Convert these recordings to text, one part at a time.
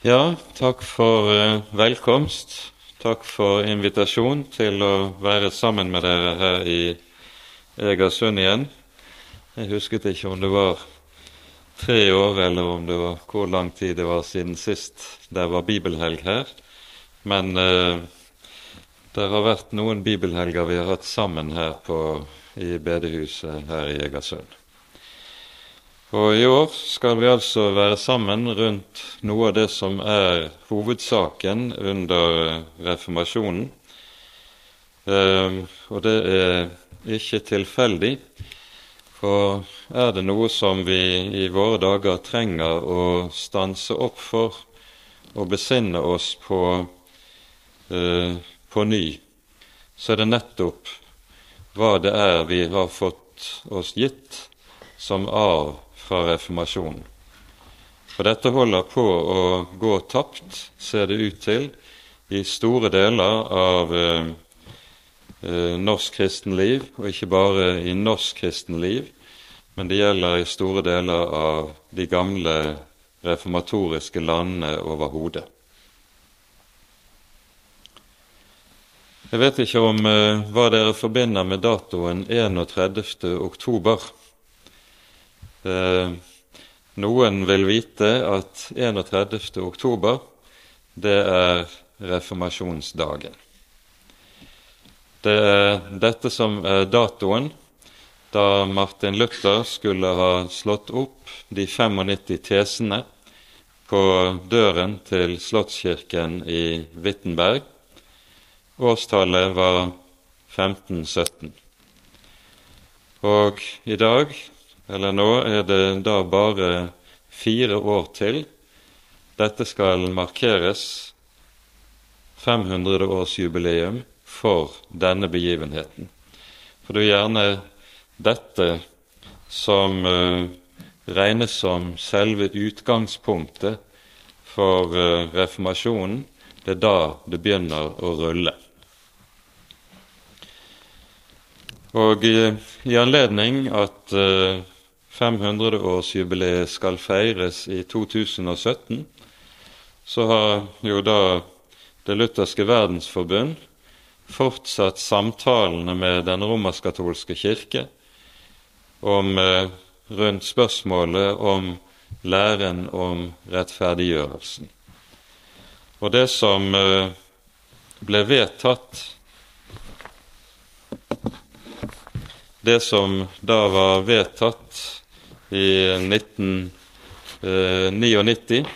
Ja, takk for eh, velkomst. Takk for invitasjon til å være sammen med dere her i Egersund igjen. Jeg husket ikke om det var tre år, eller om det var hvor lang tid det var siden sist det var bibelhelg her. Men eh, det har vært noen bibelhelger vi har hatt sammen her på, i bedehuset her i Egersund. Og i år skal vi altså være sammen rundt noe av det som er hovedsaken under reformasjonen. Eh, og det er ikke tilfeldig, for er det noe som vi i våre dager trenger å stanse opp for og besinne oss på eh, på ny, så er det nettopp hva det er vi har fått oss gitt som arv fra reformasjonen. For dette holder på å gå tapt, ser det ut til, i store deler av eh, eh, norsk kristenliv, og ikke bare i norsk kristenliv, men det gjelder i store deler av de gamle reformatoriske landene overhodet. Jeg vet ikke om eh, hva dere forbinder med datoen 31. oktober. Eh, noen vil vite at 31. oktober, det er reformasjonsdagen. Det er dette som er datoen da Martin Luther skulle ha slått opp de 95 tesene på døren til Slottskirken i Wittenberg. Årstallet var 1517. Og i dag eller nå er det da bare fire år til dette skal markeres 500-årsjubileum for denne begivenheten. For det er gjerne dette som uh, regnes som selve utgangspunktet for uh, reformasjonen. Det er da det begynner å rulle. Og i, i anledning at 500-årsjubileet skal feires i 2017, så har jo da Det lutherske verdensforbund fortsatt samtalene med den romersk-katolske kirke om, eh, rundt spørsmålet om læren om rettferdiggjørelsen. Og det som eh, ble vedtatt Det som da var vedtatt i 1999,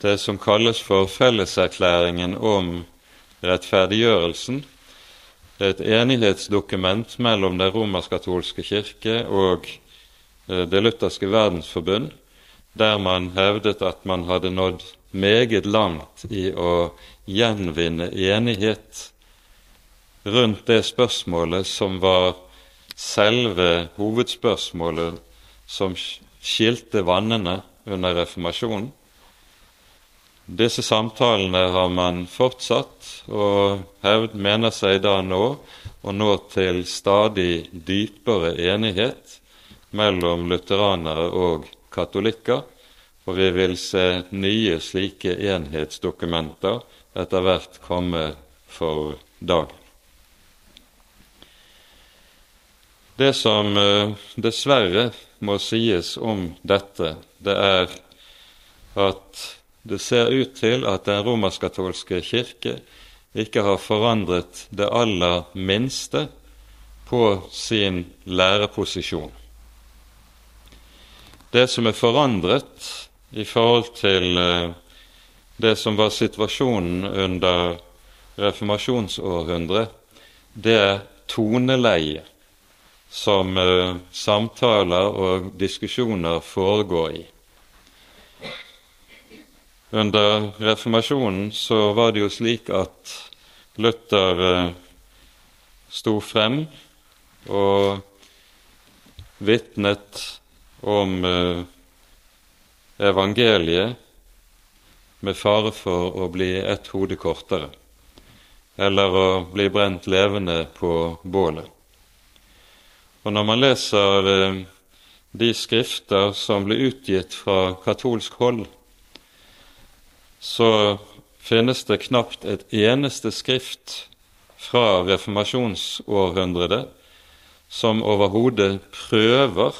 det som kalles for Felleserklæringen om rettferdiggjørelsen. Det er et enighetsdokument mellom Den romersk-katolske kirke og eh, Det lutherske verdensforbund, der man hevdet at man hadde nådd meget langt i å gjenvinne enighet rundt det spørsmålet som var selve hovedspørsmålet som skilte vannene under reformasjonen. Disse samtalene har man fortsatt, og hevd mener seg da nå å nå til stadig dypere enighet mellom lutheranere og katolikker, og vi vil se nye slike enhetsdokumenter etter hvert komme for dagen. Det som eh, dessverre må sies om dette, det er at det ser ut til at den romersk-katolske kirke ikke har forandret det aller minste på sin læreposisjon. Det som er forandret i forhold til eh, det som var situasjonen under reformasjonsårhundret, det er toneleiet som uh, samtaler og diskusjoner foregår i. Under reformasjonen så var det jo slik at Luther uh, sto frem og vitnet om uh, evangeliet med fare for å bli ett hode kortere, eller å bli brent levende på bålet. Og når man leser eh, de skrifter som ble utgitt fra katolsk hold, så finnes det knapt et eneste skrift fra reformasjonsårhundret som overhodet prøver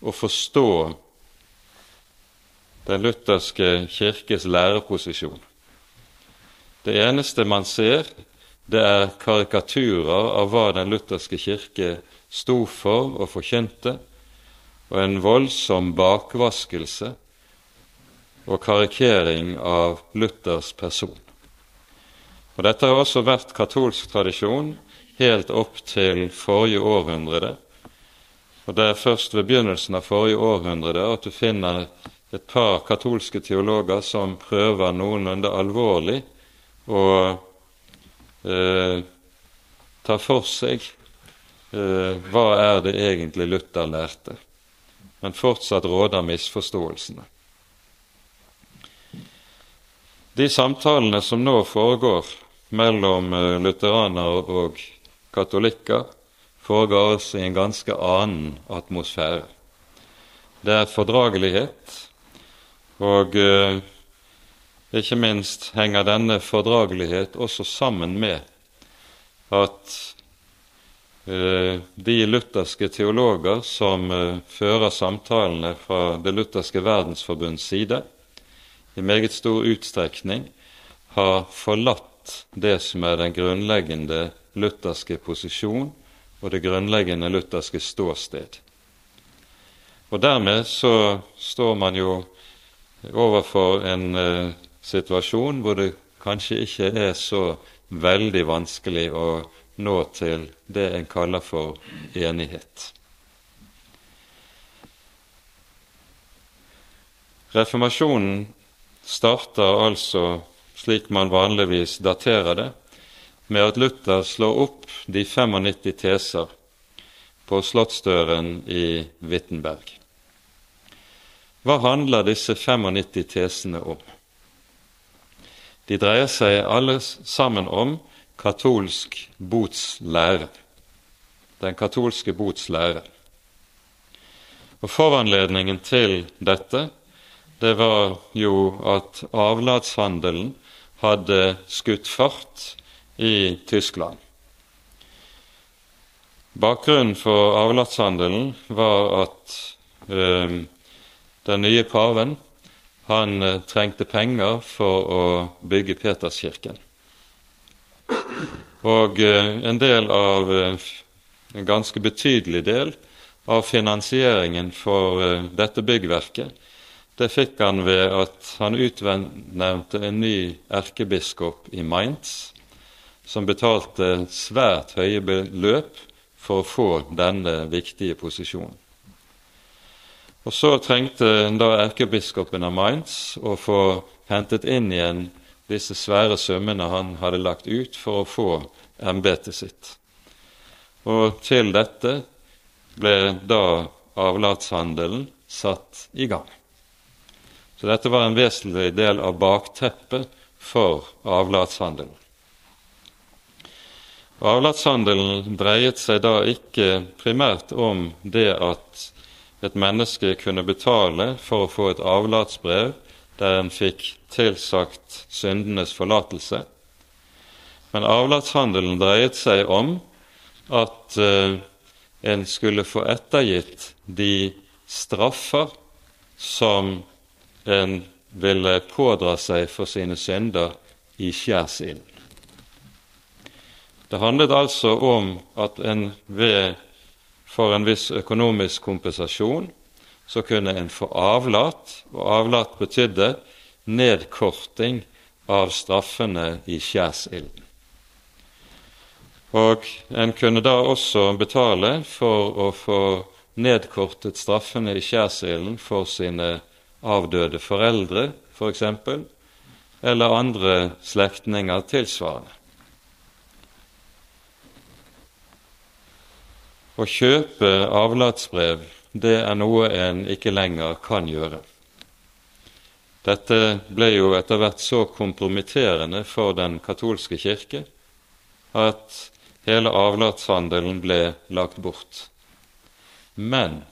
å forstå den lutherske kirkes læreposisjon. Det eneste man ser, det er karikaturer av hva den lutherske kirke sto for og forkynte, og en voldsom bakvaskelse og karikering av Luthers person. Og Dette har også vært katolsk tradisjon helt opp til forrige århundre. Og Det er først ved begynnelsen av forrige århundre at du finner et par katolske teologer som prøver noenlunde alvorlig å eh, ta for seg hva er det egentlig Luther lærte. Men fortsatt råder misforståelsene. De samtalene som nå foregår mellom eh, lutheranere og katolikker, foregår altså i en ganske annen atmosfære. Det er fordragelighet, og eh, ikke minst henger denne fordragelighet også sammen med at eh, de lutherske teologer som eh, fører samtalene fra Det lutherske verdensforbunds side, i meget stor utstrekning har forlatt det som er den grunnleggende lutherske posisjon og det grunnleggende lutherske ståsted. Og Dermed så står man jo overfor en eh, situasjon hvor det kanskje ikke er så veldig vanskelig å nå til det en kaller for enighet. Reformasjonen starter altså, slik man vanligvis daterer det, med at Luther slår opp de 95 teser på slottsdøren i Wittenberg. Hva handler disse 95 tesene om? De dreier seg alle sammen om katolsk botslære. Den katolske botslære. Og Foranledningen til dette det var jo at avlatshandelen hadde skutt fart i Tyskland. Bakgrunnen for avlatshandelen var at eh, den nye paven han eh, trengte penger for å bygge Peterskirken. Og eh, en del av eh, en ganske betydelig del av finansieringen for eh, dette byggverket det fikk han ved at han utnevnte en ny erkebiskop i Mainz, som betalte svært høye beløp for å få denne viktige posisjonen. Og Så trengte da erkebiskopen av Mainz å få hentet inn igjen disse svære summene han hadde lagt ut for å få embetet sitt. Og til dette ble da avlatshandelen satt i gang. Så dette var en vesentlig del av bakteppet for avlatshandelen. Avlatshandelen dreiet seg da ikke primært om det at et menneske kunne betale for å få et avlatsbrev der en fikk tilsagt syndenes forlatelse. Men avlatshandelen dreiet seg om at uh, en skulle få ettergitt de straffer som en ville pådra seg for sine synder i skjærsilden. Det handlet altså om at en ved for en viss økonomisk kompensasjon så kunne en få avlat, og avlat betydde nedkorting av straffene i skjærsilden. Og en kunne da også betale for å få nedkortet straffene i skjærsilden for sine avdøde foreldre, f.eks., for eller andre slektninger tilsvarende. Å kjøpe avlatsbrev, det er noe en ikke lenger kan gjøre. Dette ble jo etter hvert så kompromitterende for den katolske kirke at hele avlatshandelen ble lagt bort. Men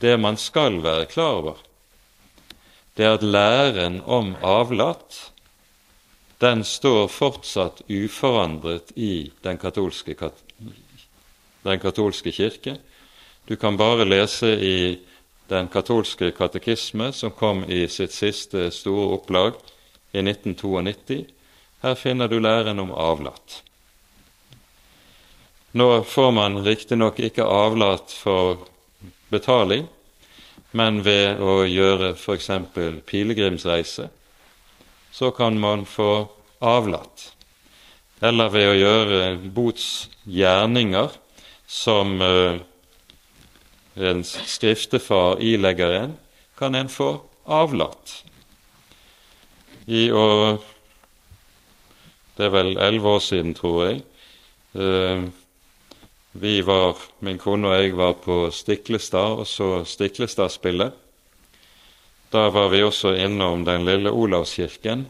det man skal være klar over, det er at læren om avlat den står fortsatt uforandret i den katolske, den katolske kirke. Du kan bare lese i den katolske katekisme, som kom i sitt siste store opplag i 1992. Her finner du læren om avlat. Nå får man riktignok ikke avlat for betaling, men ved å gjøre f.eks. pilegrimsreise, så kan man få avlat. Eller ved å gjøre botsgjerninger som en skriftefar ilegger en, kan en få avlatt. I år Det er vel elleve år siden, tror jeg. Uh, vi var, Min kone og jeg var på Stiklestad og så Stiklestad-spillet. Da var vi også innom den lille Olavskirken,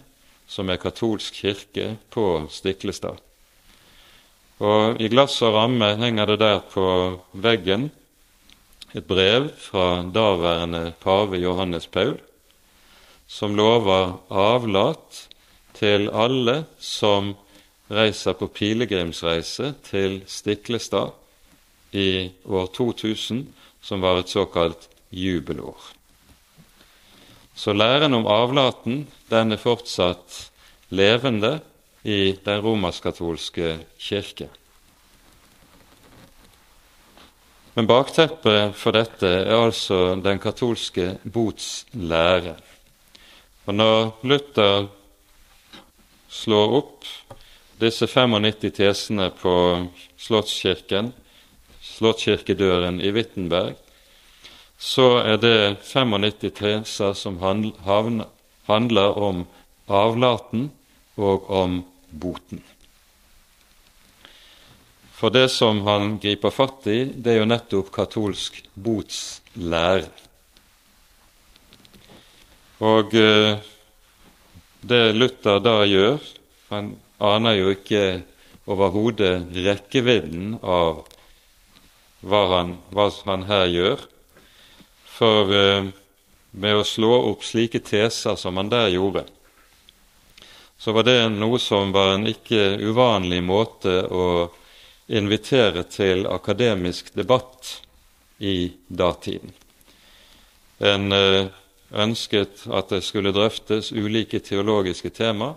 som er katolsk kirke på Stiklestad. Og I glass og ramme henger det der på veggen et brev fra daværende pave Johannes Paul, som lover avlat til alle som reiser på pilegrimsreise til Stiklestad i år 2000, som var et såkalt jubelår. Så læren om avlaten den er fortsatt levende i den romersk-katolske kirke. Men bakteppet for dette er altså den katolske bots lære. Og når Luther slår opp disse 95 tesene på Slottskirken, Slottskirkedøren i Wittenberg, så er det 95 teser som handler om avlaten og om boten. For det som han griper fatt i, det er jo nettopp katolsk botslære. Og eh, det Luther da gjør Han aner jo ikke overhodet rekkevidden av hva han, hva han, her gjør. For eh, med å slå opp slike teser som han der gjorde, så var det noe som var en ikke uvanlig måte å invitere til akademisk debatt i datiden. En eh, ønsket at det skulle drøftes ulike teologiske tema,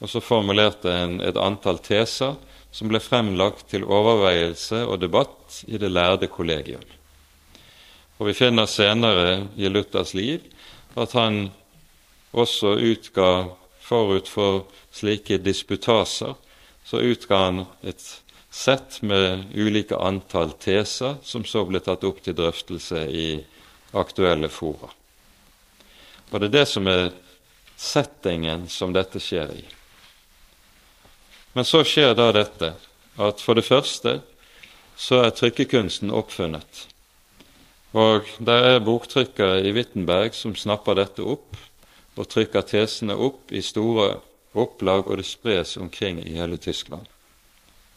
og så formulerte en et antall teser som ble fremlagt til overveielse og debatt i det lærde kollegium. Og Vi finner senere i Luthers liv at han også utga forut for slike disputaser, så utga han et sett med ulike antall teser som så ble tatt opp til drøftelse i aktuelle fora. Og det er det som er settingen som dette skjer i. Men så skjer da dette at for det første så er trykkekunsten oppfunnet. Og der er boktrykkere i Wittenberg som snapper dette opp og trykker tesene opp i store opplag, og det spres omkring i hele Tyskland.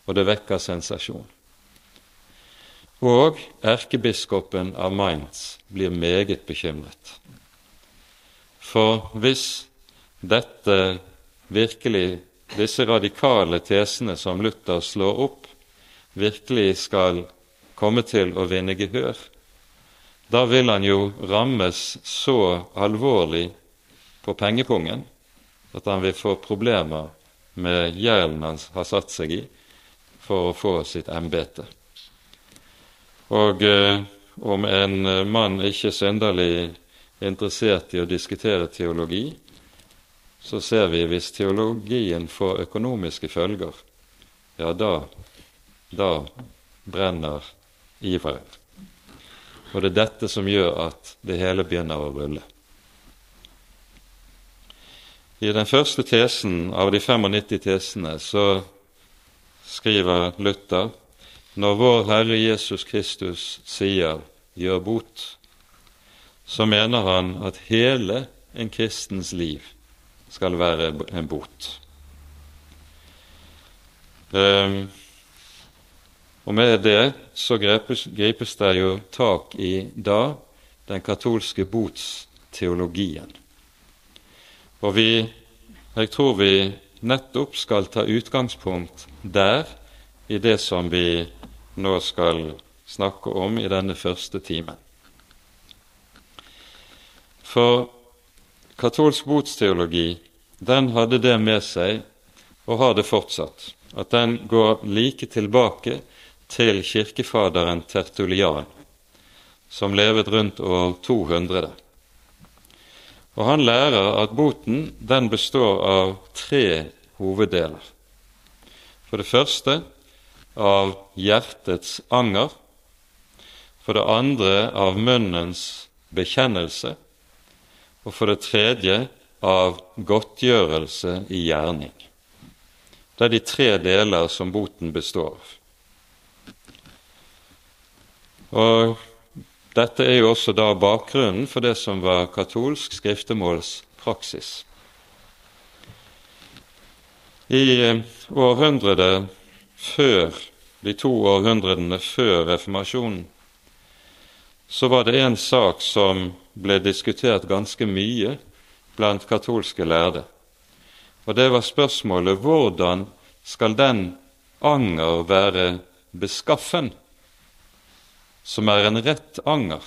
Og det vekker sensasjon. Og erkebiskopen av Mainz blir meget bekymret. For hvis dette virkelig disse radikale tesene som Luther slår opp, virkelig skal komme til å vinne gehør, da vil han jo rammes så alvorlig på pengepungen at han vil få problemer med gjelden han har satt seg i for å få sitt embete. Og eh, om en mann ikke er synderlig interessert i å diskutere teologi, så ser vi hvis teologien får økonomiske følger, ja, da, da brenner iveren. Og det er dette som gjør at det hele begynner å rulle. I den første tesen av de 95 tesene så skriver Luther når vår Herre Jesus Kristus sier 'gjør bot', så mener han at hele en kristens liv skal være en bot. Um, og med det så grepes, gripes det jo tak i da den katolske botsteologien. Og vi, jeg tror vi nettopp skal ta utgangspunkt der i det som vi nå skal snakke om i denne første timen. For katolsk botsteologi den hadde det med seg, og har det fortsatt, at den går like tilbake til kirkefaderen Tertulian, som levet rundt år 200. Og Han lærer at boten den består av tre hoveddeler. For det første av hjertets anger, for det andre av munnens bekjennelse, og for det tredje av godtgjørelse i gjerning. Det er de tre deler som boten består av. Og dette er jo også da bakgrunnen for det som var katolsk skriftemålspraksis. I eh, århundret før, de to århundrene før reformasjonen, så var det en sak som ble diskutert ganske mye blant katolske lærde. Og det var spørsmålet hvordan skal den anger være beskaffen som er en rett anger?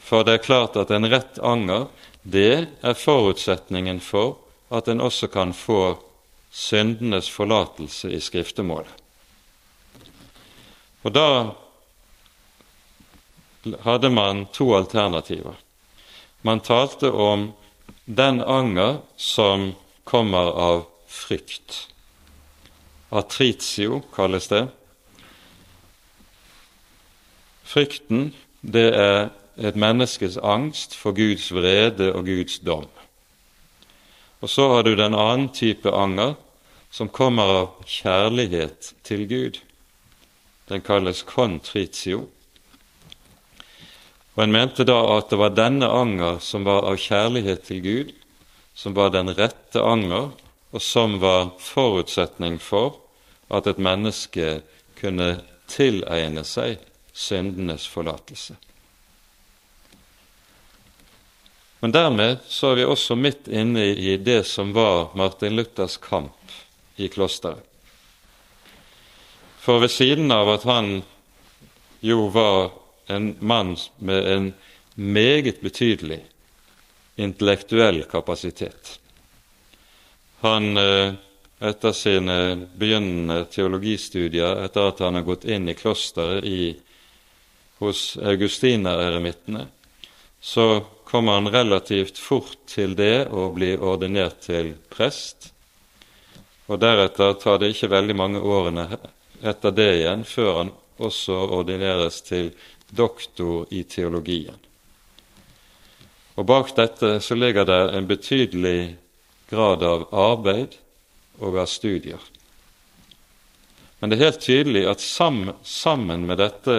For det er klart at en rett anger, det er forutsetningen for at en også kan få syndenes forlatelse i skriftemålet. Og da hadde man to alternativer. Man talte om den anger som kommer av frykt. Atritio kalles det. Frykten, det er et menneskes angst for Guds vrede og Guds dom. Og så har du den annen type anger som kommer av kjærlighet til Gud. Den kalles contritio. Og en mente da at det var denne anger som var av kjærlighet til Gud, som var den rette anger, og som var forutsetning for at et menneske kunne tilegne seg syndenes forlatelse. Men dermed så er vi også midt inne i det som var Martin Luthers kamp i klosteret. For ved siden av at han jo var en mann med en meget betydelig intellektuell kapasitet. Han, eh, etter sine begynnende teologistudier, etter at han har gått inn i klosteret i, hos augustinereremittene, så kommer han relativt fort til det å bli ordinert til prest. Og deretter tar det ikke veldig mange årene etter det igjen før han også ordineres til doktor i teologien. Og Bak dette så ligger det en betydelig grad av arbeid og av studier. Men det er helt tydelig at sammen med dette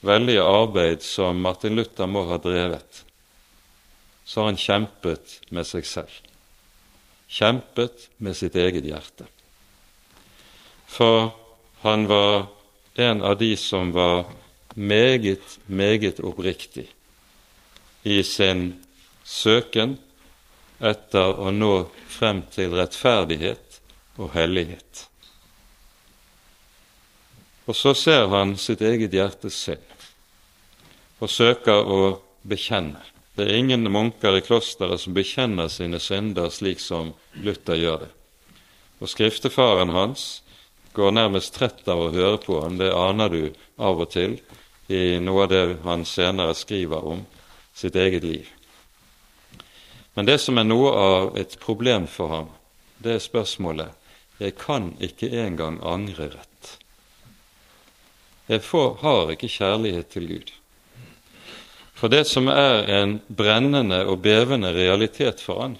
veldige arbeid som Martin Luther må ha drevet, så har han kjempet med seg selv. Kjempet med sitt eget hjerte. For han var en av de som var meget, meget oppriktig i sin søken etter å nå frem til rettferdighet og hellighet. Og så ser han sitt eget hjertes synd og søker å bekjenne. Det er ingen munker i klosteret som bekjenner sine synder slik som Luther gjør det. Og skriftefaren hans går nærmest trett av å høre på ham, det aner du av og til i noe av det han senere skriver om sitt eget liv. Men det som er noe av et problem for ham, det er spørsmålet jeg kan ikke engang angre rett. Jeg får, har ikke kjærlighet til Gud. For det som er en brennende og bevende realitet for han,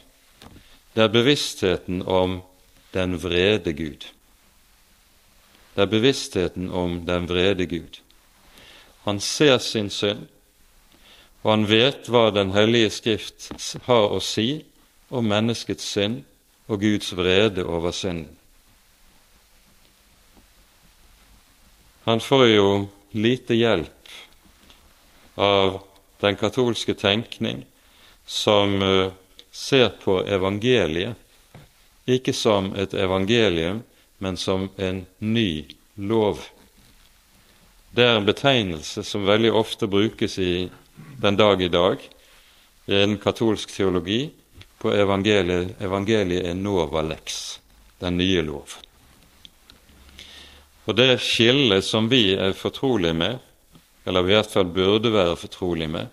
det er bevisstheten om den vrede Gud. Det er bevisstheten om den vrede Gud. Han ser sin synd, og han vet hva Den hellige Skrift har å si om menneskets synd og Guds vrede over synden. Han får jo lite hjelp av den katolske tenkning som eh, ser på evangeliet ikke som et evangelium, men som en ny lov. Det er en betegnelse som veldig ofte brukes i den dag i dag i en katolsk teologi på evangeliet, evangeliet er nova lex, den nye lov. Og det skillet som vi er fortrolige med, eller i hvert fall burde være fortrolige med,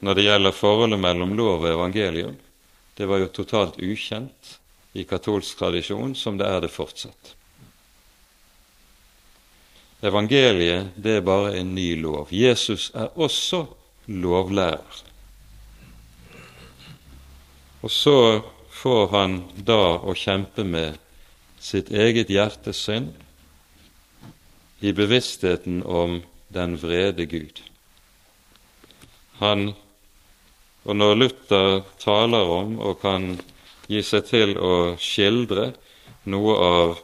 når det gjelder forholdet mellom lov og evangelium, det var jo totalt ukjent i katolsk tradisjon, som det er det fortsatt. Evangeliet det er bare en ny lov. Jesus er også lovlærer. Og så får han da å kjempe med sitt eget hjertes synd i bevisstheten om den vrede Gud. Han, og når Luther taler om og kan gi seg til å skildre noe av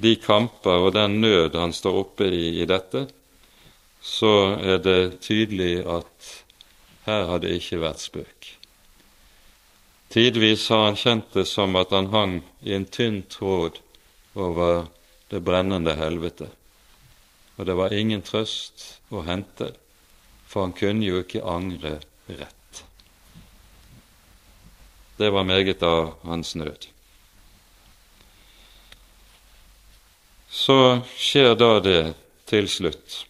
de kamper og den nød han står oppe i i dette, så er det tydelig at her har det ikke vært spøk. Tidvis har han kjent det som at han hang i en tynn tråd over det brennende helvete, og det var ingen trøst å hente, for han kunne jo ikke angre rett. Det var meget av hans nød. Så skjer da det til slutt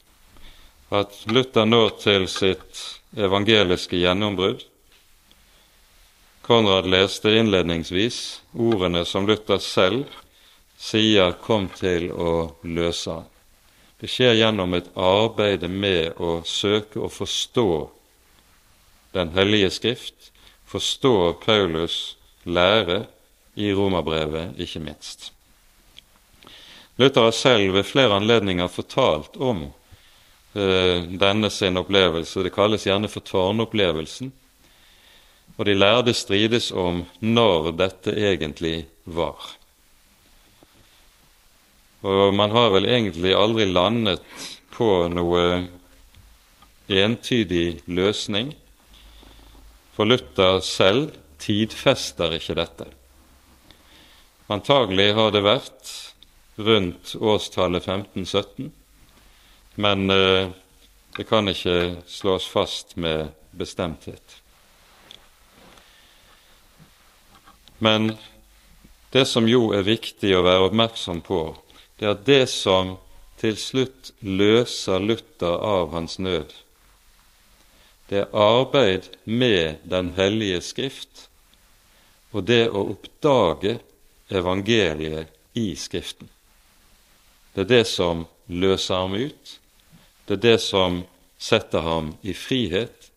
at Luther når til sitt evangeliske gjennombrudd. Konrad leste innledningsvis ordene som Luther selv sier kom til å løse han. Det skjer gjennom et arbeid med å søke å forstå Den hellige skrift, forstå Paulus' lære i romerbrevet, ikke minst. Luther har selv ved flere anledninger fortalt om eh, denne sin opplevelse. Det kalles gjerne for tårnopplevelsen. Og de lærde strides om når dette egentlig var. Og man har vel egentlig aldri landet på noe entydig løsning for Luther selv tidfester ikke dette. Antagelig har det vært rundt årstallet 1517, men eh, det kan ikke slås fast med bestemthet. Men det som jo er viktig å være oppmerksom på, det er det som til slutt løser Luther av hans nød, det er arbeid med Den hellige skrift og det å oppdage evangeliet i Skriften. Det er det som løser ham ut, det er det som setter ham i frihet,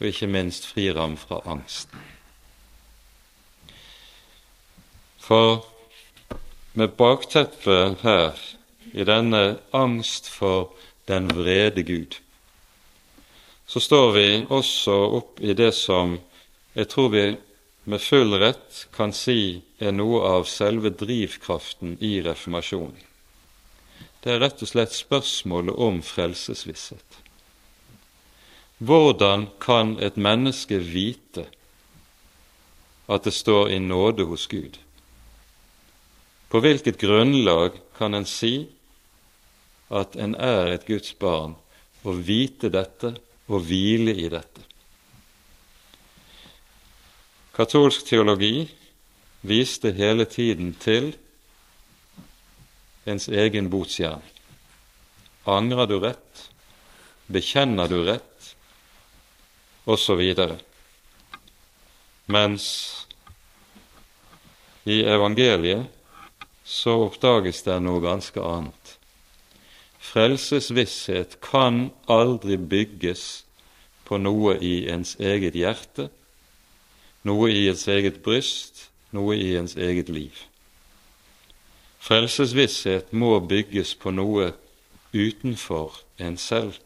og ikke minst frir ham fra angsten. For med bakteppet her, i denne angst for den vrede Gud, så står vi også opp i det som jeg tror vi med full rett kan si er noe av selve drivkraften i reformasjonen. Det er rett og slett spørsmålet om frelsesvisshet. Hvordan kan et menneske vite at det står i nåde hos Gud? På hvilket grunnlag kan en si at en er et Guds barn, og vite dette og hvile i dette. Katolsk teologi viste hele tiden til ens egen botsgjerning. Angrer du rett? Bekjenner du rett? Og så videre. Mens i evangeliet så oppdages det noe ganske annet. Frelsesvisshet kan aldri bygges på noe i ens eget hjerte, noe i ens eget bryst, noe i ens eget liv. Frelsesvisshet må bygges på noe utenfor en selv,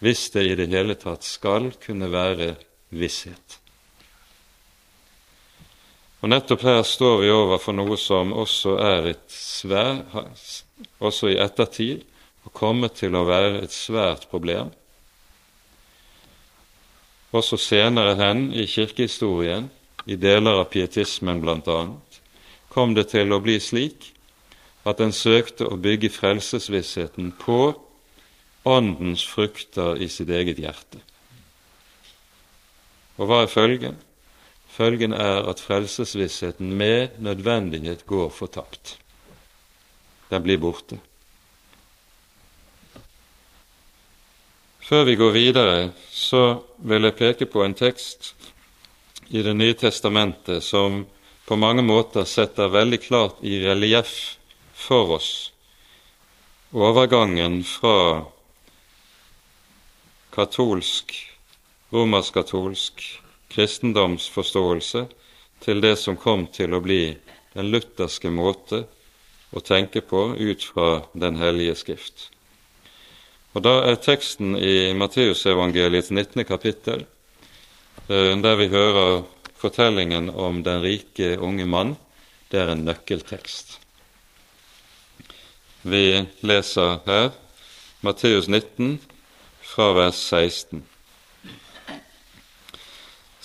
hvis det i det hele tatt skal kunne være visshet. Og Nettopp her står vi overfor noe som også er et svær, også i ettertid, og kommer til å være et svært problem. Også senere hen i kirkehistorien, i deler av pietismen bl.a., kom det til å bli slik at en søkte å bygge frelsesvissheten på Åndens frukter i sitt eget hjerte. Og hva er følgen? Følgen er at frelsesvissheten med nødvendighet går fortapt. Den blir borte. Før vi går videre, så vil jeg peke på en tekst i Det nye testamentet som på mange måter setter veldig klart i relieff for oss overgangen fra katolsk, romersk-katolsk kristendomsforståelse til det som kom til å bli den lutherske måte å tenke på ut fra Den hellige skrift. Og Da er teksten i Matteusevangeliets 19. kapittel, eh, der vi hører fortellingen om den rike unge mann, det er en nøkkeltekst. Vi leser her Matteus 19 fra vers 16.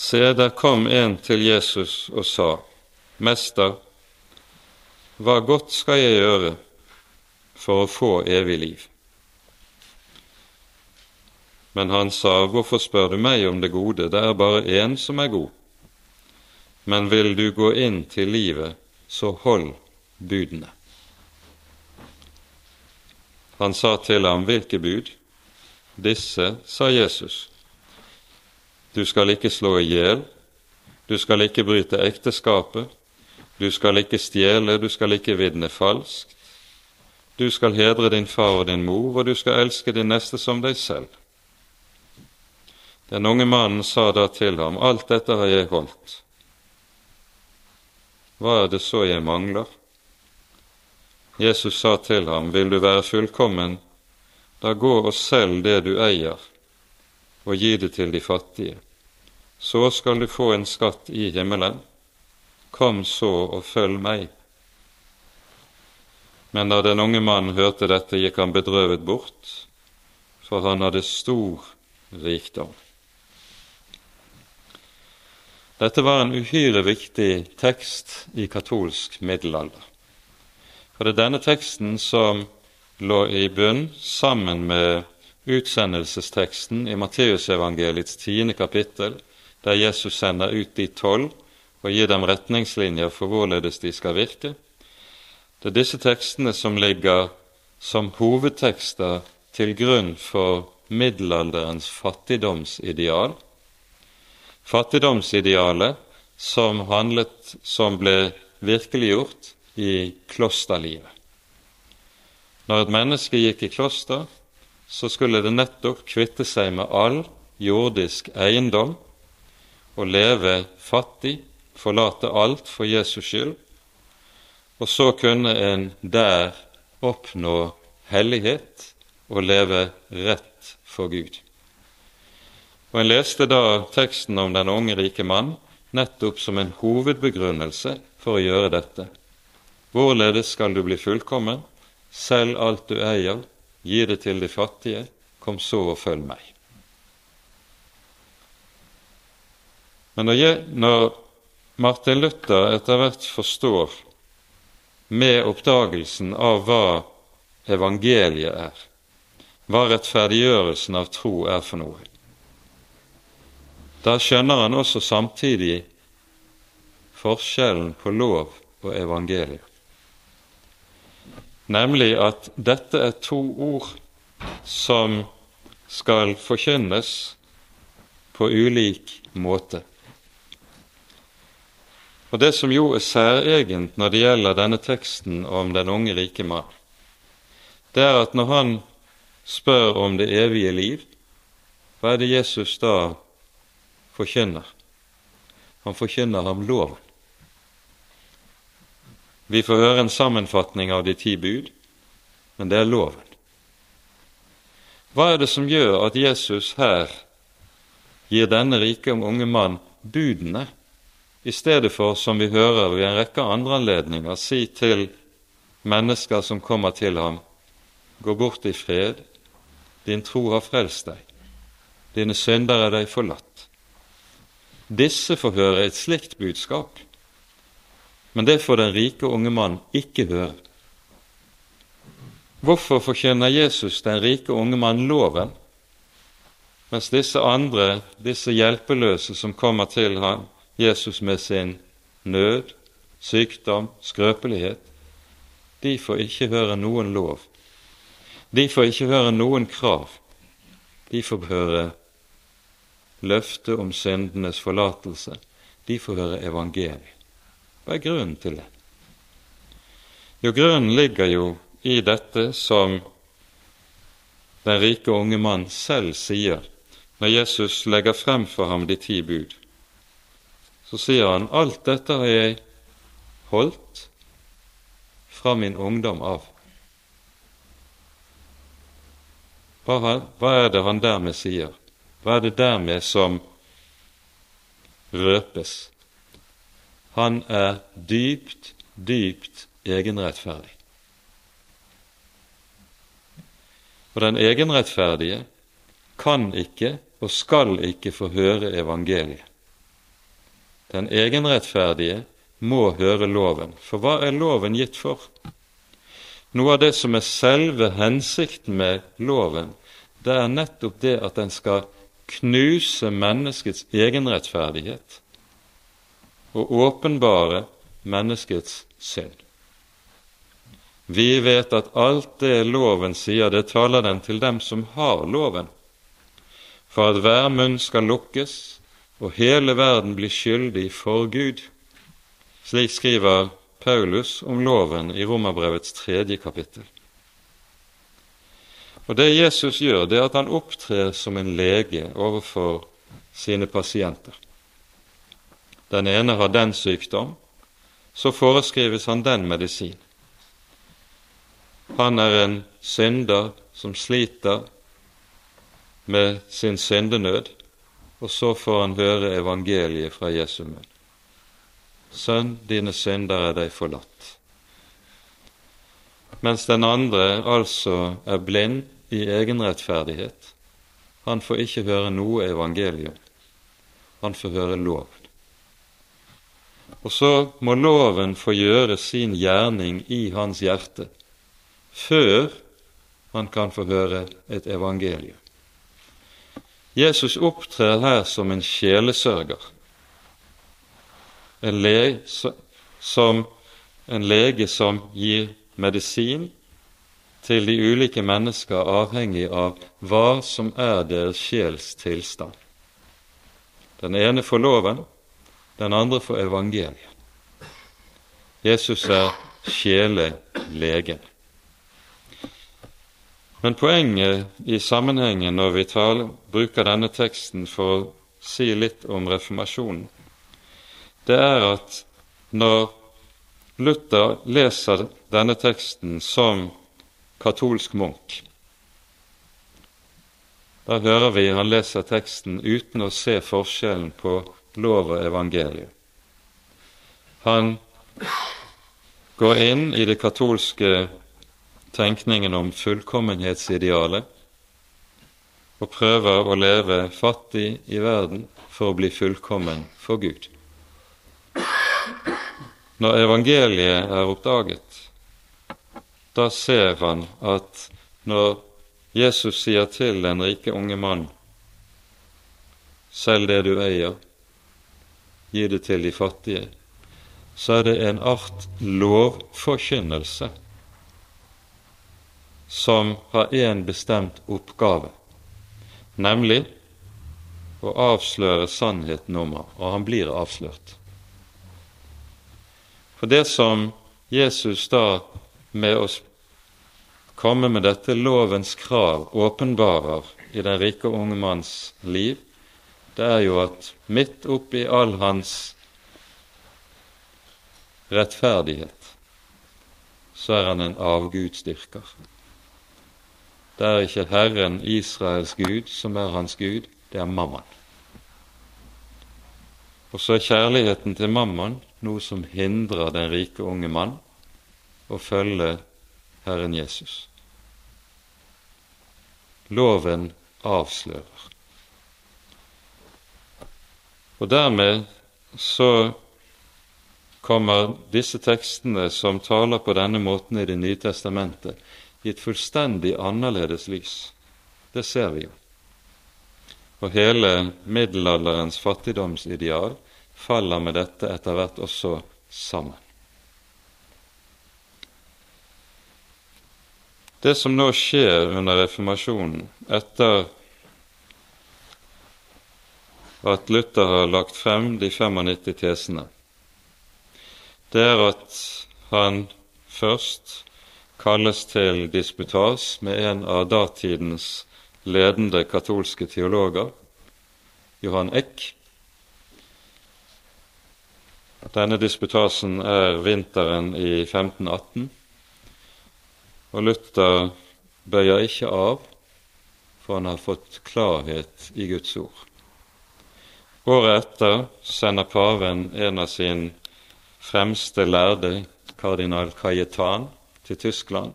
Se, der kom en til Jesus og sa, Mester, hva godt skal jeg gjøre for å få evig liv? Men han sa, Hvorfor spør du meg om det gode? Det er bare én som er god. Men vil du gå inn til livet, så hold budene. Han sa til ham, Hvilke bud? Disse, sa Jesus. Du skal ikke slå i hjel, du skal ikke bryte ekteskapet, du skal ikke stjele, du skal ikke vitne falskt, du skal hedre din far og din mor, og du skal elske din neste som deg selv. Den unge mannen sa da til ham, Alt dette har jeg holdt. Hva er det så jeg mangler? Jesus sa til ham, Vil du være fullkommen, da gå og selg det du eier, og gi det til de fattige. Så skal du få en skatt i himmelen. Kom så og følg meg. Men da den unge mannen hørte dette, gikk han bedrøvet bort, for han hadde stor rikdom. Dette var en uhyre viktig tekst i katolsk middelalder. For det er denne teksten som lå i bunn sammen med utsendelsesteksten i Matteusevangeliets tiende kapittel, der Jesus sender ut de tolv og gir dem retningslinjer for hvorledes de skal virke. Det er disse tekstene som ligger som hovedtekster til grunn for middelalderens fattigdomsideal, fattigdomsidealet som, handlet, som ble virkeliggjort i klosterlivet. Når et menneske gikk i kloster, så skulle det nettopp kvitte seg med all jordisk eiendom og leve fattig, forlate alt for Jesus skyld, og så kunne en der oppnå hellighet og leve rett for Gud. Og En leste da teksten om den unge, rike mann nettopp som en hovedbegrunnelse for å gjøre dette. Hvorledes skal du bli fullkommen? Selg alt du eier, gi det til de fattige, kom så og følg meg. Men når, Martin Luther etter hvert forstår, med oppdagelsen av hva evangeliet er, hva rettferdiggjørelsen av tro er for noe, da skjønner han også samtidig forskjellen på lov og evangelium, nemlig at dette er to ord som skal forkynnes på ulik måte. Og Det som jo er særegent når det gjelder denne teksten om den unge rike mann, det er at når han spør om det evige liv, hva er det Jesus da forkynner. Han forkynner ham loven. Vi får høre en sammenfatning av de ti bud, men det er loven. Hva er det som gjør at Jesus her gir denne rike unge mann budene, i stedet for, som vi hører ved en rekke andre anledninger, si til mennesker som kommer til ham, gå bort i fred, din tro har frelst deg, dine synder er deg forlatt. Disse får høre et slikt budskap, Men det får den rike unge mann ikke høre. Hvorfor forkynner Jesus den rike unge mann loven, mens disse andre, disse hjelpeløse som kommer til ham, Jesus med sin nød, sykdom, skrøpelighet, de får ikke høre noen lov. De får ikke høre noen krav. De får høre løftet om syndenes forlatelse. De får høre evangeliet. Hva er grunnen til det? Jo, grunnen ligger jo i dette som den rike unge mann selv sier når Jesus legger frem for ham de ti bud. Så sier han alt dette har jeg holdt fra min ungdom av. Hva, er det han dermed sier? Hva er det dermed som røpes? Han er dypt, dypt egenrettferdig. Og den egenrettferdige kan ikke og skal ikke få høre evangeliet. Den egenrettferdige må høre loven, for hva er loven gitt for? Noe av det som er selve hensikten med loven, det er nettopp det at den skal knuse menneskets egenrettferdighet og åpenbare menneskets synd. Vi vet at alt det loven sier, det taler den til dem som har loven, for at hver munn skal lukkes og hele verden blir skyldig for Gud. Slik skriver Paulus om loven i Romerbrevets tredje kapittel. Og Det Jesus gjør, det er at han opptrer som en lege overfor sine pasienter. Den ene har den sykdom, så foreskrives han den medisin. Han er en synder som sliter med sin syndenød, og så får han høre evangeliet fra Jesu munn. Sønn, dine synder er deg forlatt. Mens den andre altså er blind i egenrettferdighet. Han får ikke høre noe evangelium. Han får høre loven. Og så må loven få gjøre sin gjerning i hans hjerte før han kan få høre et evangelium. Jesus opptrer her som en sjelesørger, en lege som, en lege som gir medisin til de ulike mennesker avhengig av hva som er deres sjels tilstand. Den ene får loven, den andre for evangeliet. Jesus er sjelelegen. Men poenget i sammenhengen når vi taler, bruker denne teksten for å si litt om reformasjonen, det er at når Luther leser denne teksten som katolsk munk. Da hører vi han leser teksten uten å se forskjellen på lov og evangelium. Han går inn i det katolske tenkningen om fullkommenhetsidealet og prøver å leve fattig i verden for å bli fullkommen for Gud. Når evangeliet er oppdaget, da ser han at når Jesus sier til den rike unge mann Selg det du eier, gi det til de fattige, så er det en art lovforkynnelse som har en bestemt oppgave, nemlig å avsløre sannheten om ham, og han blir avslørt. For det som Jesus da med å komme med dette lovens krav åpenbarer i den rike unge manns liv, det er jo at midt oppi all hans rettferdighet, så er han en avgudsdyrker. Det er ikke Herren Israels Gud som er hans Gud, det er Mammon. Og så er kjærligheten til Mammon noe som hindrer den rike unge mann å følge Herren Jesus. Loven avslører. Og dermed så kommer disse tekstene som taler på denne måten i Det nye testamentet, i et fullstendig annerledes lys. Det ser vi jo. Og hele middelalderens fattigdomsideal faller med dette etter hvert også sammen. Det som nå skjer under reformasjonen, etter at Luther har lagt frem de 95 tesene, det er at han først kalles til disputas med en av datidens ledende katolske teologer, Johan Eck. Denne disputasen er vinteren i 1518. Og Luther bøyer ikke av, for han har fått klarhet i Guds ord. Året etter sender paven en av sin fremste lærde, kardinal Cayetan, til Tyskland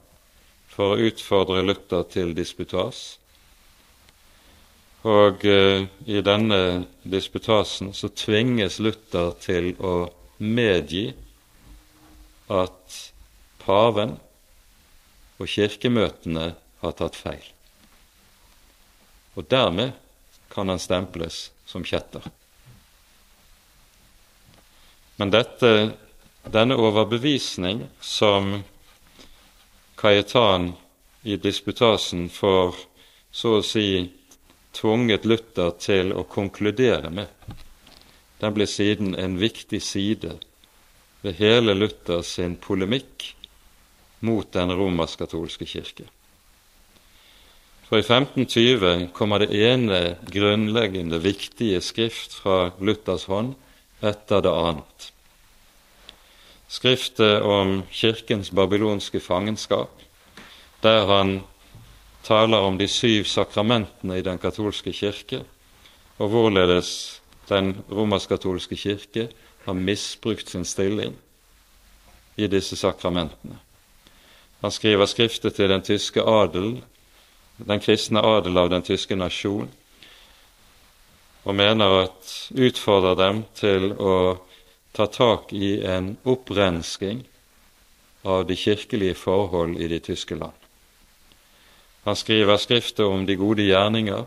for å utfordre Luther til disputas. Og eh, i denne disputasen så tvinges Luther til å medgi at paven og kirkemøtene har tatt feil. Og dermed kan han stemples som kjetter. Men dette, denne overbevisning som Kajetan i disputasen får så å si tvunget Luther til å konkludere med, den blir siden en viktig side ved hele Luthers sin polemikk mot den romersk-katolske kirke. For i 1520 kommer det ene grunnleggende viktige skrift fra Luthers hånd etter det annet. Skriftet om kirkens babylonske fangenskap, der han taler om de syv sakramentene i den katolske kirke, og hvorledes den romersk-katolske kirke har misbrukt sin stilling i disse sakramentene. Han skriver skriftet til den tyske adel, den kristne adel av den tyske nasjon, og mener at utfordrer dem til å ta tak i en opprensking av de kirkelige forhold i de tyske land. Han skriver skrifter om de gode gjerninger,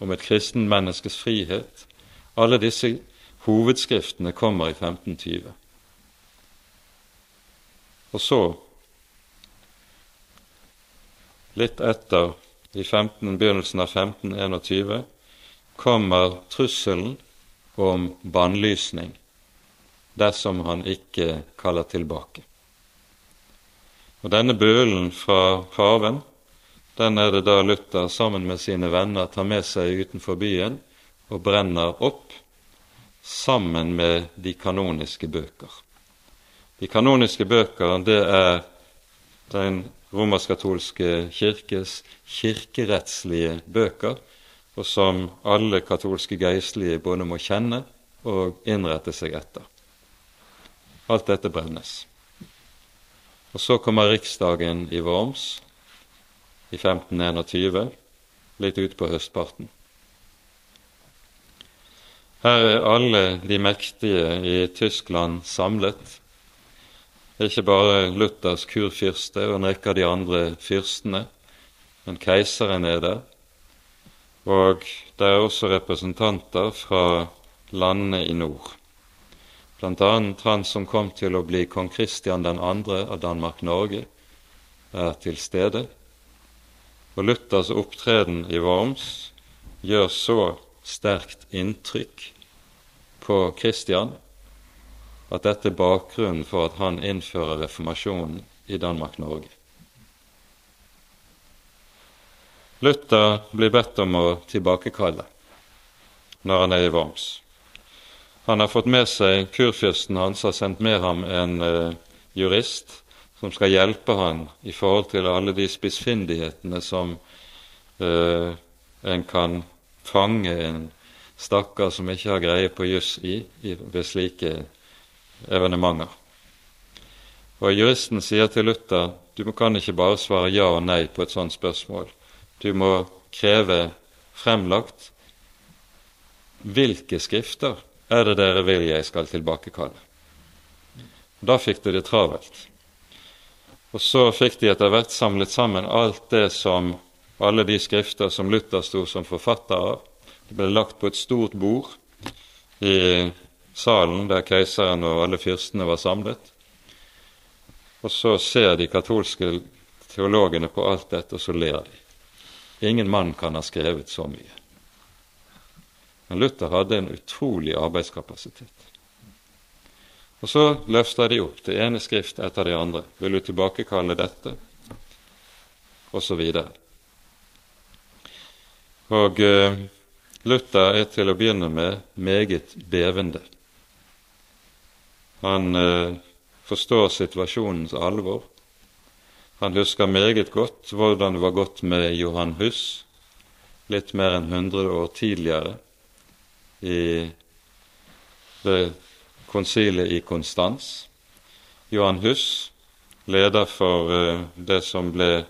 om et kristen menneskes frihet. Alle disse hovedskriftene kommer i 1520. Og så litt etter, i 15, begynnelsen av 1521, kommer trusselen om bannlysning dersom han ikke kaller tilbake. Og Denne bølen fra paven den er det da Luther sammen med sine venner tar med seg utenfor byen og brenner opp sammen med de kanoniske bøker. De kanoniske bøker det er den romersk-katolske kirkes kirkerettslige bøker, og som alle katolske geistlige både må kjenne og innrette seg etter. Alt dette brennes. Og så kommer riksdagen i Worms i 1521, litt utpå høstparten. Her er alle de mektige i Tyskland samlet ikke bare Luthers kurfyrste og en rekke av de andre fyrstene, men keiseren er der. Og det er også representanter fra landene i nord. Annet han som kom til å bli kong Kristian 2. av Danmark-Norge, er til stede. Og Luthers opptreden i Worms gjør så sterkt inntrykk på Kristian at dette er bakgrunnen for at han innfører reformasjonen i Danmark-Norge. Luther blir bedt om å tilbakekalle når han er i Worms. Han har fått med seg kurfyrsten hans, har sendt med ham en uh, jurist som skal hjelpe han i forhold til alle de spissfindighetene som uh, en kan fange en stakkar som ikke har greie på juss i, i ved slike evenementer. Og Juristen sier til Luther du kan ikke bare svare ja og nei på et sånt spørsmål. Du må kreve fremlagt hvilke skrifter er det dere vil jeg skal tilbakekalle. Da fikk de det travelt. Og så fikk de etter hvert samlet sammen alt det som alle de skrifter som Luther sto som forfatter av. Det ble lagt på et stort bord i salen der keiseren og alle fyrstene var samlet. Og så ser de katolske teologene på alt dette, og så ler de. Ingen mann kan ha skrevet så mye. Men Luther hadde en utrolig arbeidskapasitet. Og så løfter de opp det ene skrift etter det andre. Vil du tilbakekalle dette? Og så videre. Og uh, Luther er til å begynne med meget bevende. Han uh, forstår situasjonens alvor. Han husker meget godt hvordan det var gått med Johan Hus litt mer enn 100 år tidligere i ved konsilet i Konstans. Johan Hus, leder for uh, det som ble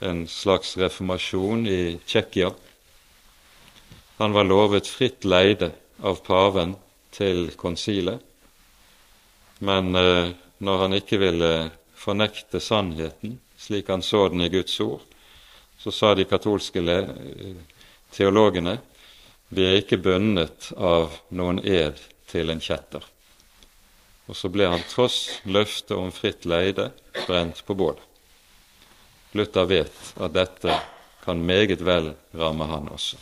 en slags reformasjon i Tsjekkia. Han var lovet fritt leide av paven til konsilet, men uh, når han ikke ville fornekte sannheten, slik han så den i Guds ord, så sa de katolske teologene vi er ikke bundet av noen ed til en kjetter. Og så ble han tross løftet om fritt leide brent på bål. Luther vet at dette kan meget vel ramme han også.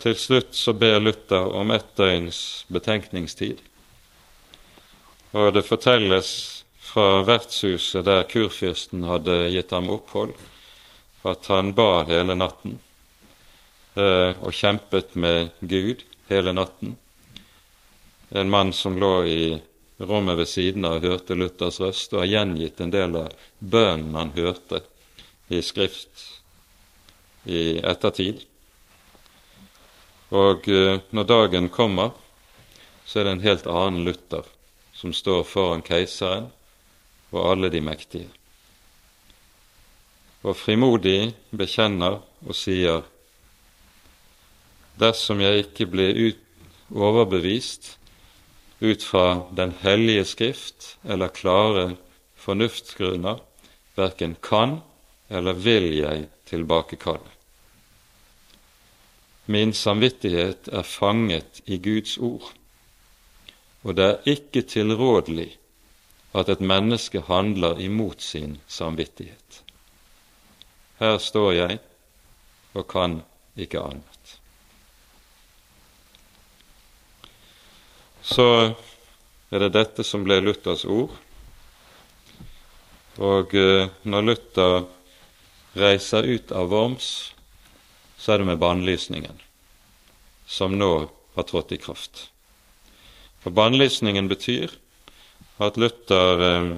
Til slutt så ber Luther om ett døgns betenkningstid. Og det fortelles fra vertshuset der kurfyrsten hadde gitt ham opphold, at han ba hele natten eh, og kjempet med Gud hele natten. En mann som lå i rommet ved siden av, hørte Luthers røst og har gjengitt en del av bønnen han hørte i skrift i ettertid. Og eh, når dagen kommer, så er det en helt annen Luther som står foran keiseren og alle de mektige og frimodig bekjenner og sier:" Dersom jeg ikke blir ut, overbevist ut fra Den hellige skrift eller klare fornuftsgrunner, verken kan eller vil jeg tilbakekalle. Min samvittighet er fanget i Guds ord, og det er ikke tilrådelig at et menneske handler imot sin samvittighet. Her står jeg og kan ikke annet. Så er det dette som ble Luthers ord. Og eh, når Luther reiser ut av Worms, så er det med bannlysningen, som nå har trådt i kraft. For bannlysningen betyr at Luther eh,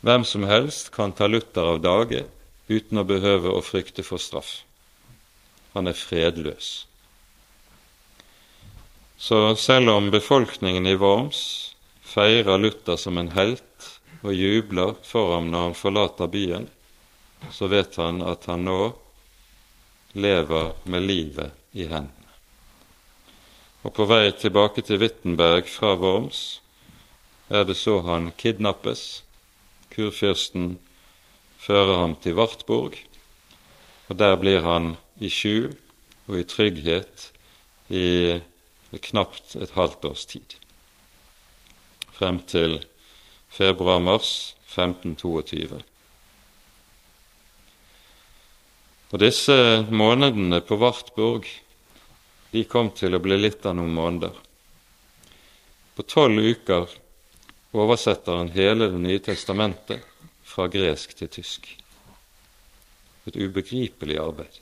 Hvem som helst kan ta Luther av dage uten å behøve å frykte for straff. Han er fredløs. Så selv om befolkningen i Worms feirer Luther som en helt og jubler for ham når han forlater byen, så vet han at han nå lever med livet i hendene. Og på vei tilbake til Wittenberg fra Worms er det så han kidnappes. Kurfyrsten fører ham til Wartburg, og der blir han i skjul og i trygghet i knapt et halvt års tid, frem til februar-mars 1522. Og disse månedene på Wartburg de kom til å bli litt av noen måneder. På tolv uker oversetter han hele Det nye testamentet fra gresk til tysk. Et ubegripelig arbeid.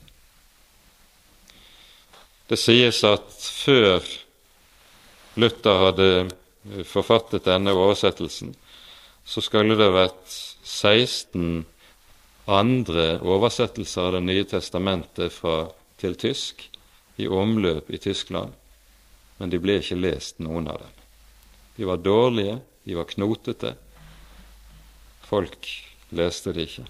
Det sies at før Luther hadde forfattet denne oversettelsen, så skulle det vært 16 andre oversettelser av Det nye testamentet fra, til tysk i omløp i Tyskland, men de ble ikke lest, noen av dem. De var dårlige, de var knotete, Folk leste det ikke.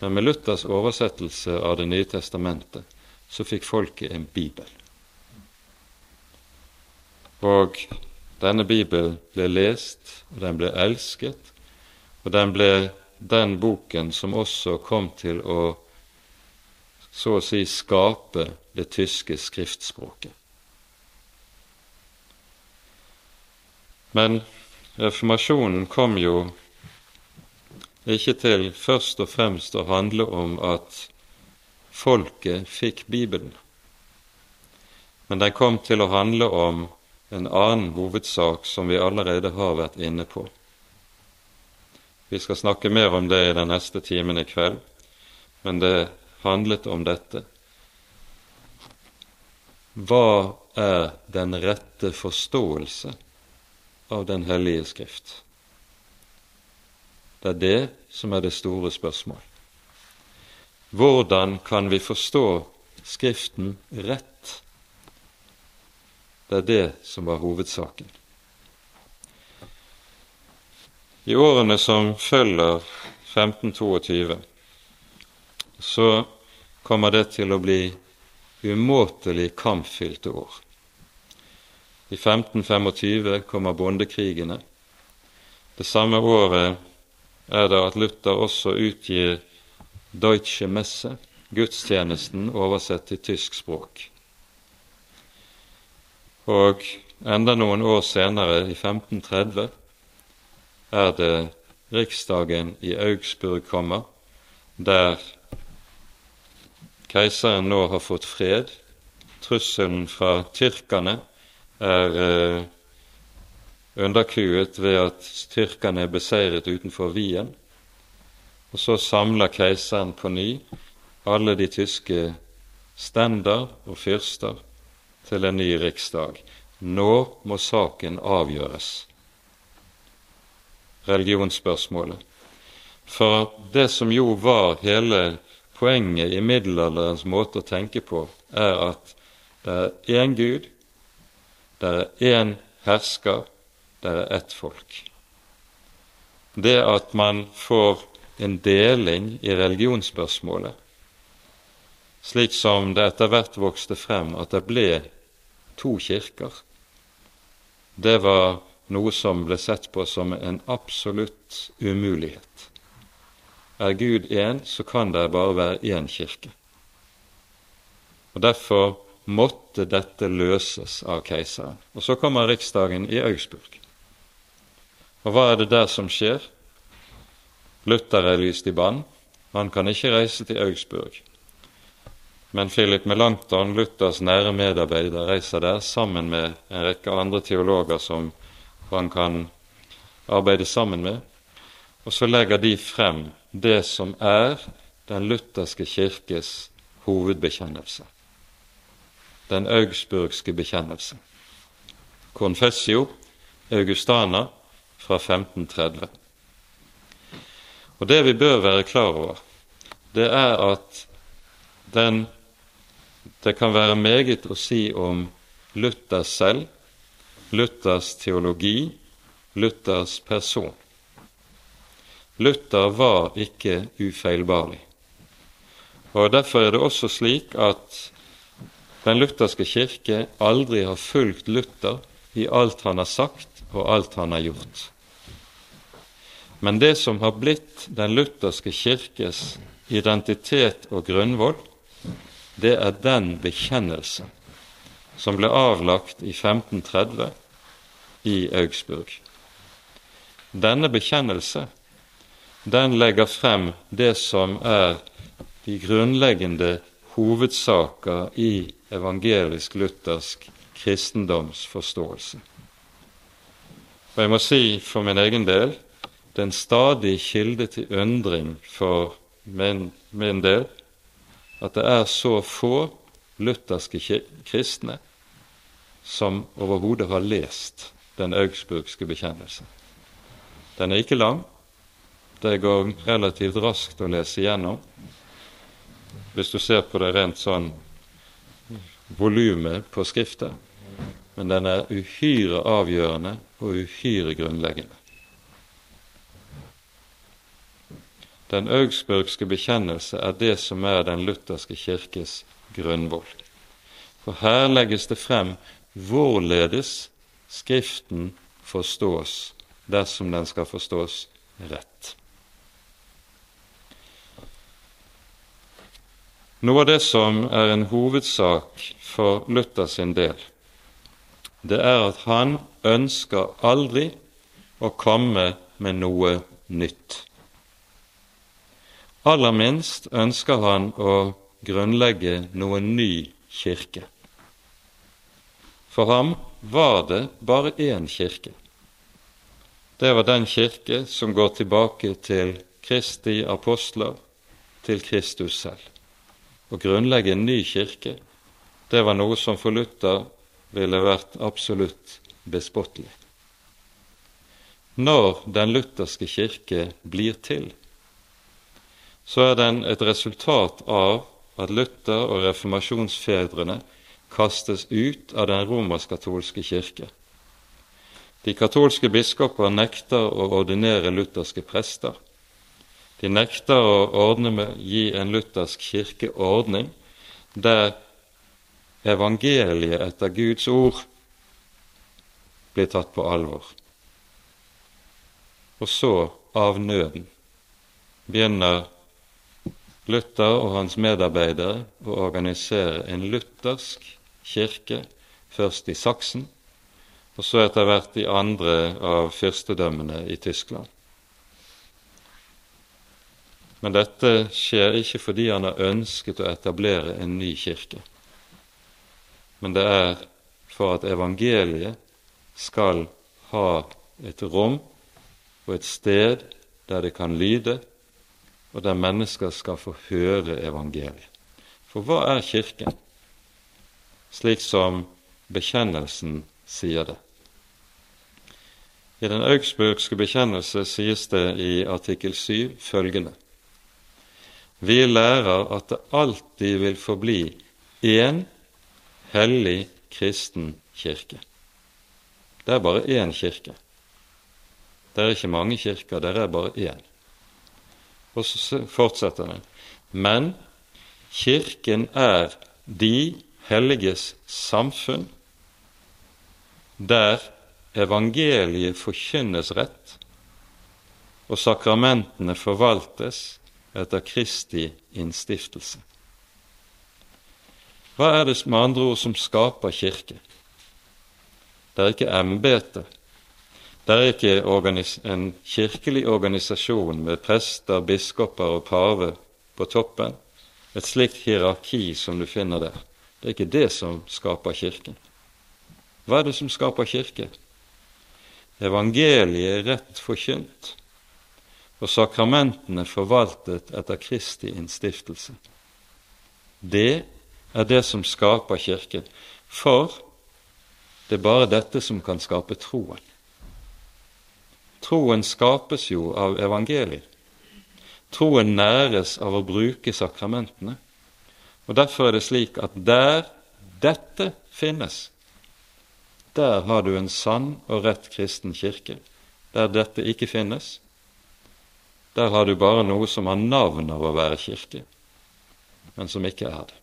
Men med Luthers oversettelse av Det nye testamentet så fikk folket en bibel. Og denne Bibelen ble lest, og den ble elsket, og den ble den boken som også kom til å så å si skape det tyske skriftspråket. Men reformasjonen kom jo ikke til først og fremst å handle om at folket fikk Bibelen, men den kom til å handle om en annen hovedsak som vi allerede har vært inne på. Vi skal snakke mer om det i den neste timen i kveld, men det handlet om dette. Hva er den rette forståelse av Den hellige Skrift? Det er det som er det store spørsmål. Hvordan kan vi forstå Skriften rett? Det er det som var hovedsaken. I årene som følger 1522, så kommer det til å bli umåtelig kampfylte år. I 1525 kommer bondekrigene. Det samme året er det at Luther også utgir Deutsche Messe, gudstjenesten oversett til tysk språk. Og enda noen år senere, i 1530, er det riksdagen i Augsburg kommer, der keiseren nå har fått fred. Trusselen fra tyrkerne er eh, underkuet ved at tyrkerne er beseiret utenfor Wien. Og så samler keiseren på ny alle de tyske stender og fyrster til en ny riksdag. Nå må saken avgjøres religionsspørsmålet. For det som jo var hele poenget i middelalderens måte å tenke på, er at det er én Gud, det er én hersker, der er ett folk. Det at man får en deling i religionsspørsmålet, slik som det etter hvert vokste frem at det ble to kirker, det var noe som ble sett på som en absolutt umulighet. Er Gud én, så kan det bare være én kirke. Og Derfor måtte dette løses av keiseren. Og Så kommer riksdagen i Augsburg. Og hva er det der som skjer? Luther er lyst i bann. Han kan ikke reise til Augsburg. Men Philip Melanchthon, Luthers nære medarbeider, reiser der sammen med en rekke andre teologer som han kan arbeide sammen med. Og så legger de frem det som er den lutherske kirkes hovedbekjennelse. Den augsburgske bekjennelse. Confessio Augustana fra 1530. Og Det vi bør være klar over, det er at den, det kan være meget å si om Luther selv Luthers teologi, Luthers person. Luther var ikke ufeilbarlig. Og Derfor er det også slik at den lutherske kirke aldri har fulgt Luther i alt han har sagt og alt han har gjort. Men det som har blitt den lutherske kirkes identitet og grunnvoll, det er den bekjennelse som ble avlagt i 1530 i Augsburg. Denne bekjennelse den legger frem det som er de grunnleggende hovedsaker i evangelisk-luthersk kristendomsforståelse. Og jeg må si for min egen del det er en stadig kilde til undring for min, min del at det er så få lutherske kristne som overhodet har lest den augsburgske bekjennelse. Den er ikke lang. Det går relativt raskt å lese igjennom hvis du ser på det rent sånn volumet på Skriftet. Men den er uhyre avgjørende og uhyre grunnleggende. Den augsburgske bekjennelse er det som er den lutherske kirkes grunnvoll. For her legges det frem hvorledes Skriften forstås dersom den skal forstås rett. Noe av det som er en hovedsak for Luther sin del, det er at han ønsker aldri å komme med noe nytt. Aller minst ønsker han å grunnlegge noen ny kirke. For ham var det bare én kirke. Det var den kirke som går tilbake til Kristi apostler, til Kristus selv. Å grunnlegge en ny kirke, det var noe som for Luther ville vært absolutt bespottelig. Når den lutherske kirke blir til, så er den et resultat av at Luther og reformasjonsfedrene kastes ut av den romersk-katolske kirke. De katolske biskoper nekter å ordinere lutherske prester. De nekter å med, gi en luthersk kirke ordning der evangeliet etter Guds ord blir tatt på alvor. Og så, av nøden, begynner Luther og hans medarbeidere å organisere en luthersk kirke, først i Saksen, og så etter hvert i andre av fyrstedømmene i Tyskland. Men dette skjer ikke fordi han har ønsket å etablere en ny kirke, men det er for at evangeliet skal ha et rom og et sted der det kan lyde, og der mennesker skal få høre evangeliet. For hva er Kirken, slik som bekjennelsen sier det? I den augsburgske bekjennelse sies det i artikkel 7 følgende Vi lærer at det alltid vil forbli én hellig kristen kirke. Det er bare én kirke. Det er ikke mange kirker, det er bare én. Og så fortsetter den. Men Kirken er de helliges samfunn, der evangeliet forkynnes rett, og sakramentene forvaltes etter Kristi innstiftelse. Hva er det med andre ord som skaper kirke? Det er ikke embetet, det er ikke en kirkelig organisasjon med prester, biskoper og pave på toppen, et slikt hierarki som du finner der. Det er ikke det som skaper Kirken. Hva er det som skaper Kirke? Evangeliet er rett forkynt, og sakramentene forvaltet etter Kristi innstiftelse. Det er det som skaper Kirken, for det er bare dette som kan skape troen. Troen skapes jo av evangeliet. Troen næres av å bruke sakramentene. Og Derfor er det slik at der dette finnes, der har du en sann og rett kristen kirke. Der dette ikke finnes, der har du bare noe som har navn av å være kirke, men som ikke er det.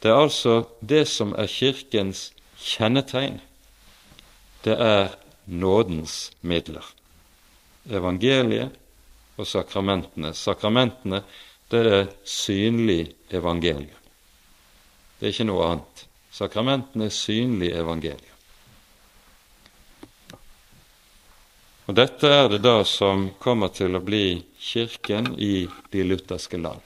Det er altså det som er Kirkens kjennetegn. Det er nådens midler. Evangeliet og sakramentene. Sakramentene, det er synlig evangelium. Det er ikke noe annet. Sakramentene er synlig evangelium. Og Dette er det da som kommer til å bli Kirken i de lutherske land.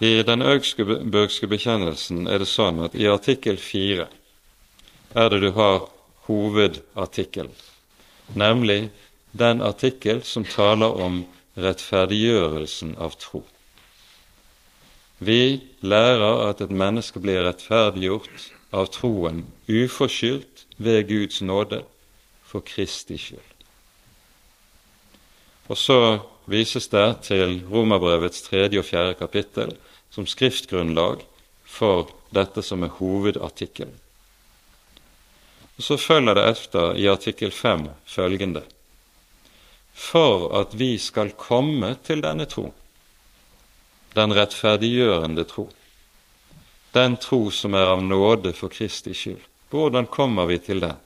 I den augsburgske bekjennelsen er det sånn at i artikkel 4 er det du har hovedartikkelen, nemlig den artikkel som taler om rettferdiggjørelsen av tro. Vi lærer at et menneske blir rettferdiggjort av troen uforskyldt ved Guds nåde for Kristi skyld. Og så vises det til Romerbrevets tredje og fjerde kapittel som skriftgrunnlag for dette som er hovedartikkelen. Og Så følger det efter i artikkel 5 følgende For at vi skal komme til denne tro, den rettferdiggjørende tro, den tro som er av nåde for Kristi skyld. Hvordan kommer vi til den?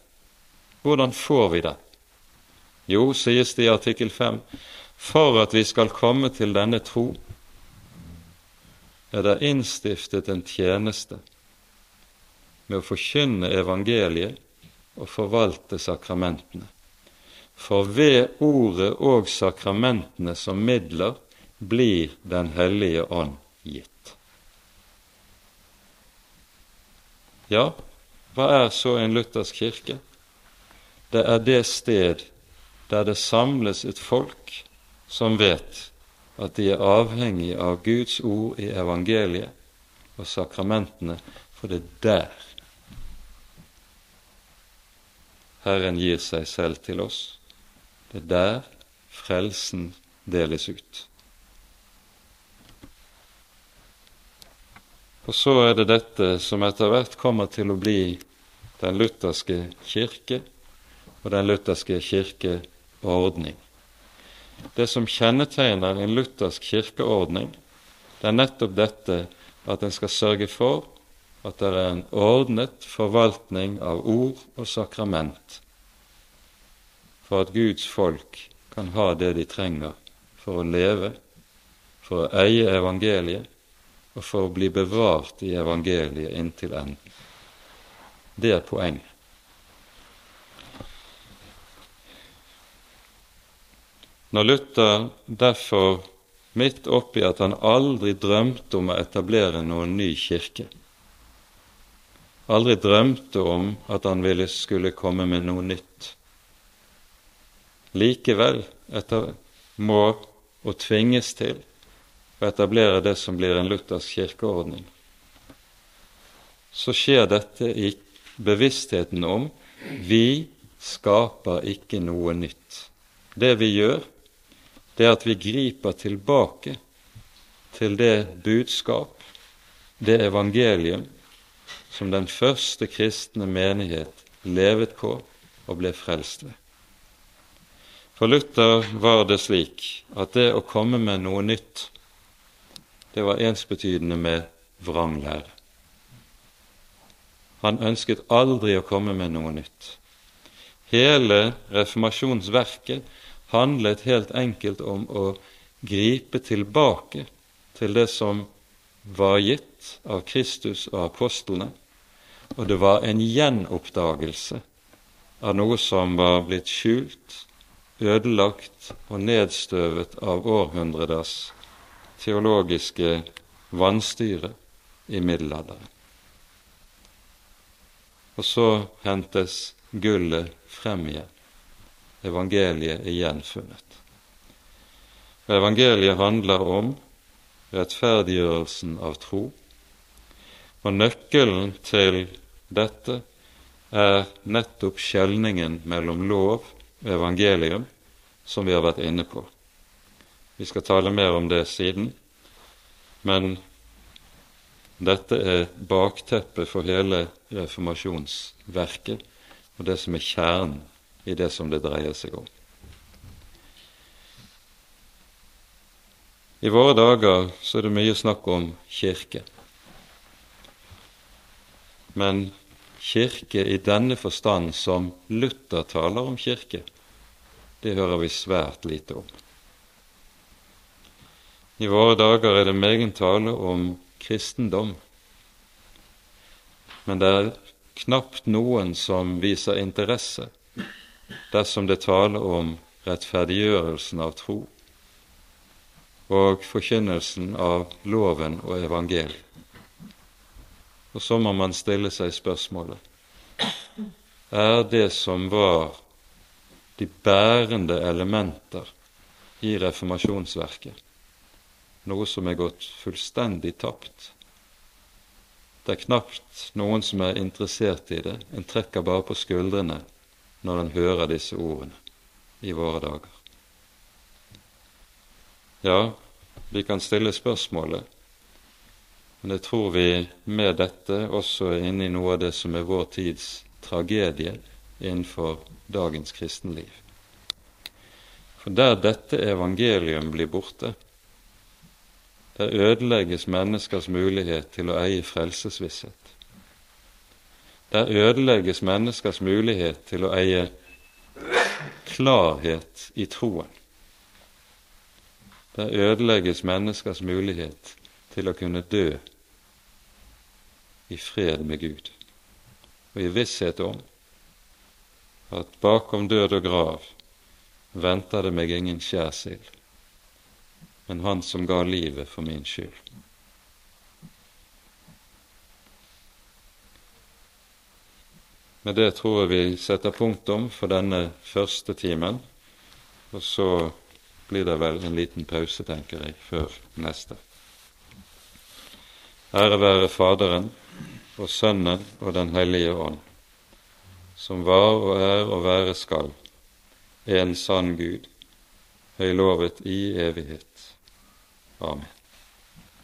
Hvordan får vi det? Jo, sies det i artikkel 5, for at vi skal komme til denne tro, er det innstiftet en tjeneste med å forkynne evangeliet og forvalte sakramentene. For ved ordet og sakramentene som midler blir Den hellige ånd gitt. Ja, hva er så en luthersk kirke? Det er det sted der det samles et folk som vet at de er avhengig av Guds ord i evangeliet og sakramentene, for det er der Herren gir seg selv til oss. Det er der frelsen deles ut. Og så er det dette som etter hvert kommer til å bli den lutherske kirke og den lutherske kirkeordning. Det som kjennetegner en luthersk kirkeordning, det er nettopp dette at en skal sørge for at det er en ordnet forvaltning av ord og sakrament, for at Guds folk kan ha det de trenger for å leve, for å eie evangeliet og for å bli bevart i evangeliet inntil enden. Det er poenget. Når Luther derfor, midt oppi at han aldri drømte om å etablere noen ny kirke, aldri drømte om at han ville skulle komme med noe nytt, likevel etter, må og tvinges til å etablere det som blir en luthersk kirkeordning, så skjer dette i bevisstheten om vi skaper ikke noe nytt. Det vi gjør, det at vi griper tilbake til det budskap, det evangelium, som den første kristne menighet levet på og ble frelst ved. For Luther var det slik at det å komme med noe nytt, det var ensbetydende med vranglære. Han ønsket aldri å komme med noe nytt. Hele reformasjonsverket handlet helt enkelt om å gripe tilbake til det som var gitt av Kristus og apostlene, og det var en gjenoppdagelse av noe som var blitt skjult, ødelagt og nedstøvet av århundreders teologiske vanstyre i middelalderen. Og så hentes gullet frem igjen evangeliet er gjenfunnet. Evangeliet handler om rettferdiggjørelsen av tro, og nøkkelen til dette er nettopp skjelningen mellom lov og evangelium, som vi har vært inne på. Vi skal tale mer om det siden, men dette er bakteppet for hele reformasjonsverket og det som er kjernen i det som det dreier seg om. I våre dager så er det mye snakk om kirke. Men kirke i denne forstand som Luther taler om kirke, det hører vi svært lite om. I våre dager er det megen tale om kristendom, men det er knapt noen som viser interesse dersom det taler om rettferdiggjørelsen av tro og forkynnelsen av loven og evangeliet. Og så må man stille seg spørsmålet er det som var de bærende elementer i reformasjonsverket, noe som er gått fullstendig tapt. Det er knapt noen som er interessert i det, en trekker bare på skuldrene når en hører disse ordene i våre dager. Ja, vi kan stille spørsmålet, men jeg tror vi med dette også er inne i noe av det som er vår tids tragedie innenfor dagens kristenliv. For der dette evangelium blir borte, Der ødelegges menneskers mulighet til å eie frelsesvisshet. Der ødelegges menneskers mulighet til å eie klarhet i troen. Der ødelegges menneskers mulighet til å kunne dø i fred med Gud og i visshet om at bakom død og grav venter det meg ingen skjærsild, men Han som ga livet for min skyld. Med det tror jeg vi setter punktum for denne første timen, og så blir det vel en liten pause, tenker jeg, før neste. Ære være Faderen og Sønnen og Den hellige ånd, som var og er og være skal, en sann Gud, høylovet i evighet. Amen.